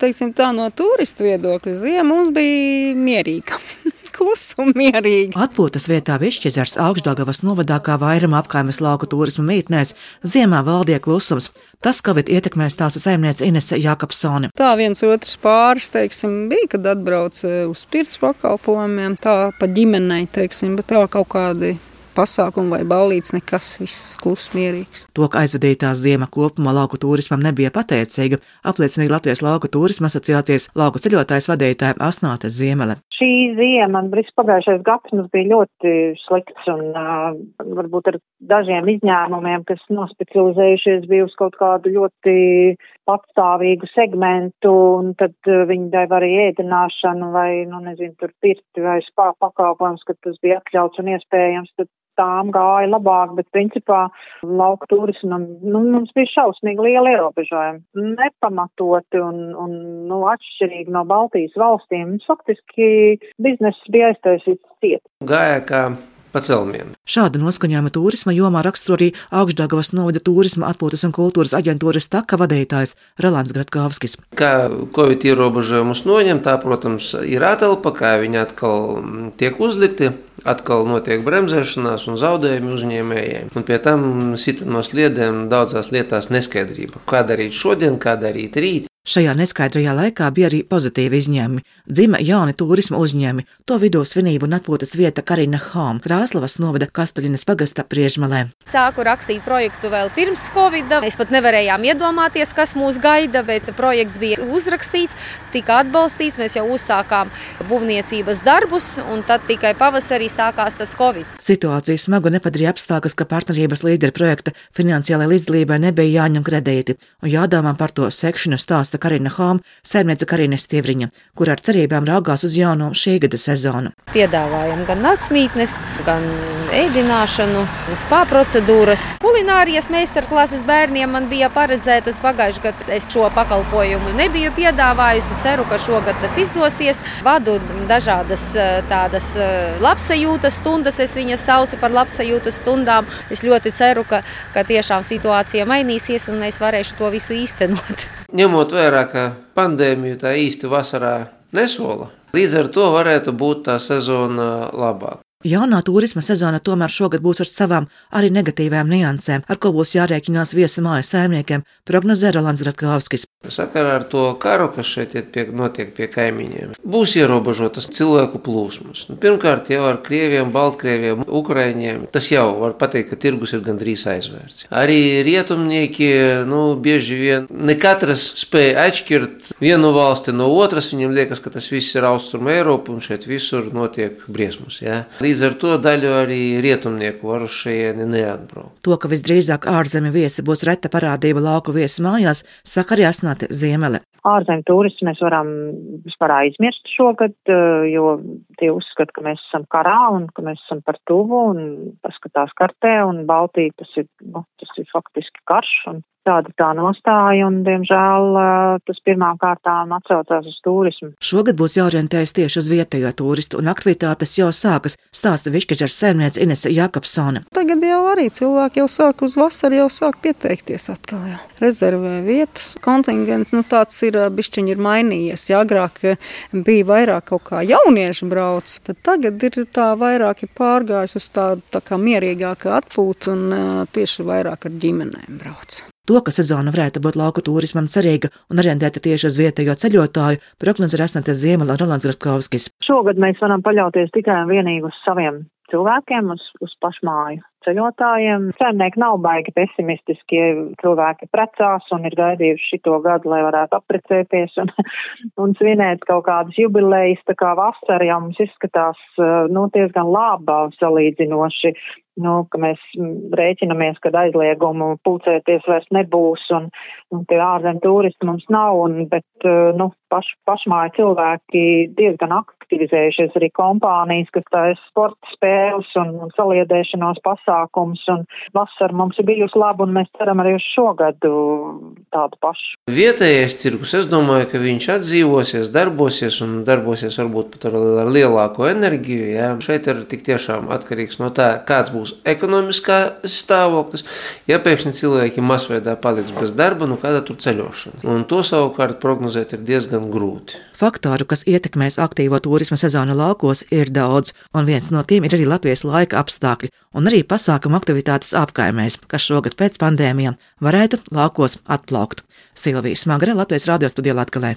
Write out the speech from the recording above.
Teiksim tā no turistu viedokļa, ziema mums bija mierīga. klusa un mierīga. Atpūtas vietā Višķizars augšdagavas novadā kā vairuma apkaimes lauku turismu mītnēs ziemā valdīja klusums. Tas, ka vid ietekmēs tās saimniece Inese Jakobsone. Tā viens otrs pāris, teiksim, bija, kad atbrauc uz pirts pakalpojumiem, tā pa ģimenei, teiksim, bet tā kaut kādi pasākumu vai ballītes, nekas, viss kluss, mierīgs. To, ka aizvadītā ziema kopumā lauku turismam nebija pateicīga, apliecināja Latvijas Lauku turisma asociācijas lauku ceļotājs vadītāja Asnāte Ziemele. Šī ziema, viss pagājušais gads mums bija ļoti slikts un uh, varbūt ar dažiem izņēmumiem, kas nospecializējušies bija uz kaut kādu ļoti patstāvīgu segmentu, un tad uh, viņi deva arī ēdināšanu vai, nu, nezinu, tur pirti vai spā pakalpojums, kad tas bija atļauts un iespējams, tad tām gāja labāk, bet principā lauka turismam, nu, mums bija šausmīgi liela ierobežojuma. Nepamatoti un, un, nu, atšķirīgi no Baltijas valstīm. Faktiski bizness bija aiztaisīts ciet. Gāja kā pacelmiem. Šādu noskaņojumu turisma jomā raksturo arī Augstdagavas novada turisma atpūtas un kultūras aģentūras taka vadītājs Relants Gratkovskis. Kā Covid ierobežojumus noņem, tā, protams, ir atelpa, kā viņi atkal tiek uzlikti, atkal notiek bremzēšanās un zaudējumi uzņēmējiem. Un pie tam sita no sliedēm daudzās lietās neskaidrība. Kā darīt šodien, kā darīt rīt. Šajā neskaidrajā laikā bija arī pozitīvi izņēmumi. Dzima jauni turisma uzņēmumi, to vidū svinību un atpūtas vieta Karina Home, Krāslavas novada Kastuļinas pagasta priežmalē. Sāku rakstīt projektu vēl pirms Covid. Mēs pat nevarējām iedomāties, kas mūs gaida, bet projekts bija uzrakstīts, tika atbalstīts. Mēs jau uzsākām būvniecības darbus, un tad tikai pavasarī sākās tas Covid. Situācija smagu nepadarīja apstākļus, ka partnerības līderi projekta finansiālajai līdzdalībai nebija jāņem kredīti un jādomā par to sekšanu stāstu Karina Home, saimniece Karina Stievriņa, kur ar cerībām raugās uz jauno šī gada sezonu. Piedāvājam gan naktsmītnes, gan ēdināšanu, spā procedūras. Kulinārijas meistarklases bērniem man bija paredzētas pagājušajā gadā. Es šo pakalpojumu nebiju piedāvājusi. Ceru, ka šogad tas izdosies. Vadu dažādas tādas labsajūtas stundas, es viņas saucu par labsajūtas stundām. Es ļoti ceru, ka, ka tiešām situācija mainīsies un es varēšu to visu īstenot. Ņemot vērā, ka pandēmija tā īsti vasarā nesola, līdz ar to varētu būt tā sezona labāka. Jaunā turisma sezona tomēr šogad būs ar savām arī negatīvām niansēm, ar ko būs jārēķinās viesu māju saimniekiem, prognozē Rolands Ratkovskis. Sakarā ar to karu, kas šeit pie, notiek pie kaimiņiem, būs ierobežotas cilvēku plūsmas. Nu, pirmkārt, jau ar krieviem, baltkrieviem, ukraiņiem. Tas jau var pateikt, ka tirgus ir gandrīz aizvērts. Arī rietumnieki, nu, bieži vien ne katrs spēja atšķirt vienu valsti no otras. Viņiem liekas, ka tas viss ir Austrum Eiropa un šeit visur notiek briesmas. Ja? Līdz ar to daļu arī rietumnieku varu šeit neatbraukt. To, ka visdrīzāk ārzemju viesi būs reta parādība lauku viesu mājās, saka arī Asnāte Ziemele. Ārzemju turismu mēs varam vispār aizmirst šogad, jo tie uzskata, ka mēs esam karā un ka mēs esam par tuvu un paskatās kartē un Baltija tas ir, nu, tas ir faktiski karš un tāda tā nostāja, un, diemžēl, tas pirmām kārtām atsaucās uz turismu. Šogad būs jāorientējas tieši uz vietējo turistu, un aktivitātes jau sākas, stāsta Višķeģers saimniece Inese Jakobsone. Tagad jau arī cilvēki jau sāk uz vasaru, jau sāk pieteikties atkal. Jā. Rezervē vietas, kontingents, nu tāds ir, bišķiņi ir mainījies. Ja agrāk bija vairāk kaut kā jauniešu brauc, tad tagad ir tā vairāk ir pārgājis uz tādu tā kā mierīgāku atpūtu un tieši vairāk ar ģimenēm brauc. To, ka sezona varētu būt lauku turismam cerīga un orientēta tieši uz vietējo ceļotāju, prognoze ir Esnētas Ziemela Rolands Gratkovskis. Šogad mēs varam paļauties tikai un vienīgi uz saviem cilvēkiem, uz, uz pašmāju ceļotājiem. Saimnieki nav baigi pesimistiski, cilvēki precās un ir gaidījuši šito gadu, lai varētu apprecēties un, un svinēt kaut kādas jubilejas, tā kā vasara jau mums izskatās, nu, diezgan laba salīdzinoši. Nu, ka mēs rēķinamies, ka aizliegumu pulcēties vairs nebūs un, un tie ārzem turisti mums nav, un, bet, nu, paš, pašmāja cilvēki diezgan aktivizējušies arī kompānijas, kas taisa sporta spēles un, un saliedēšanos pasākums, un vasara mums ir bijusi laba, un mēs ceram arī uz šogadu tādu pašu. Vietējais tirgus, es domāju, ka viņš atdzīvosies, darbosies un darbosies varbūt pat ar, ar lielāko enerģiju. Jā. Šeit ir tik tiešām atkarīgs no tā, kāds būs ekonomiskā stāvoklis. Ja pēkšņi cilvēki masveidā paliks bez darba, nu kāda tur ceļošana. Un to savukārt prognozēt ir diezgan grūti. Faktoru, kas ietekmēs aktīvo turisma sezonu laukos, ir daudz, un viens no tiem ir arī Latvijas laika apstākļi un arī pasākuma aktivitātes apkaimēs, kas šogad pēc pandēmijām varētu laukos atplaukt. Silvijas Smagre, Latvijas radio studijā Latgalē.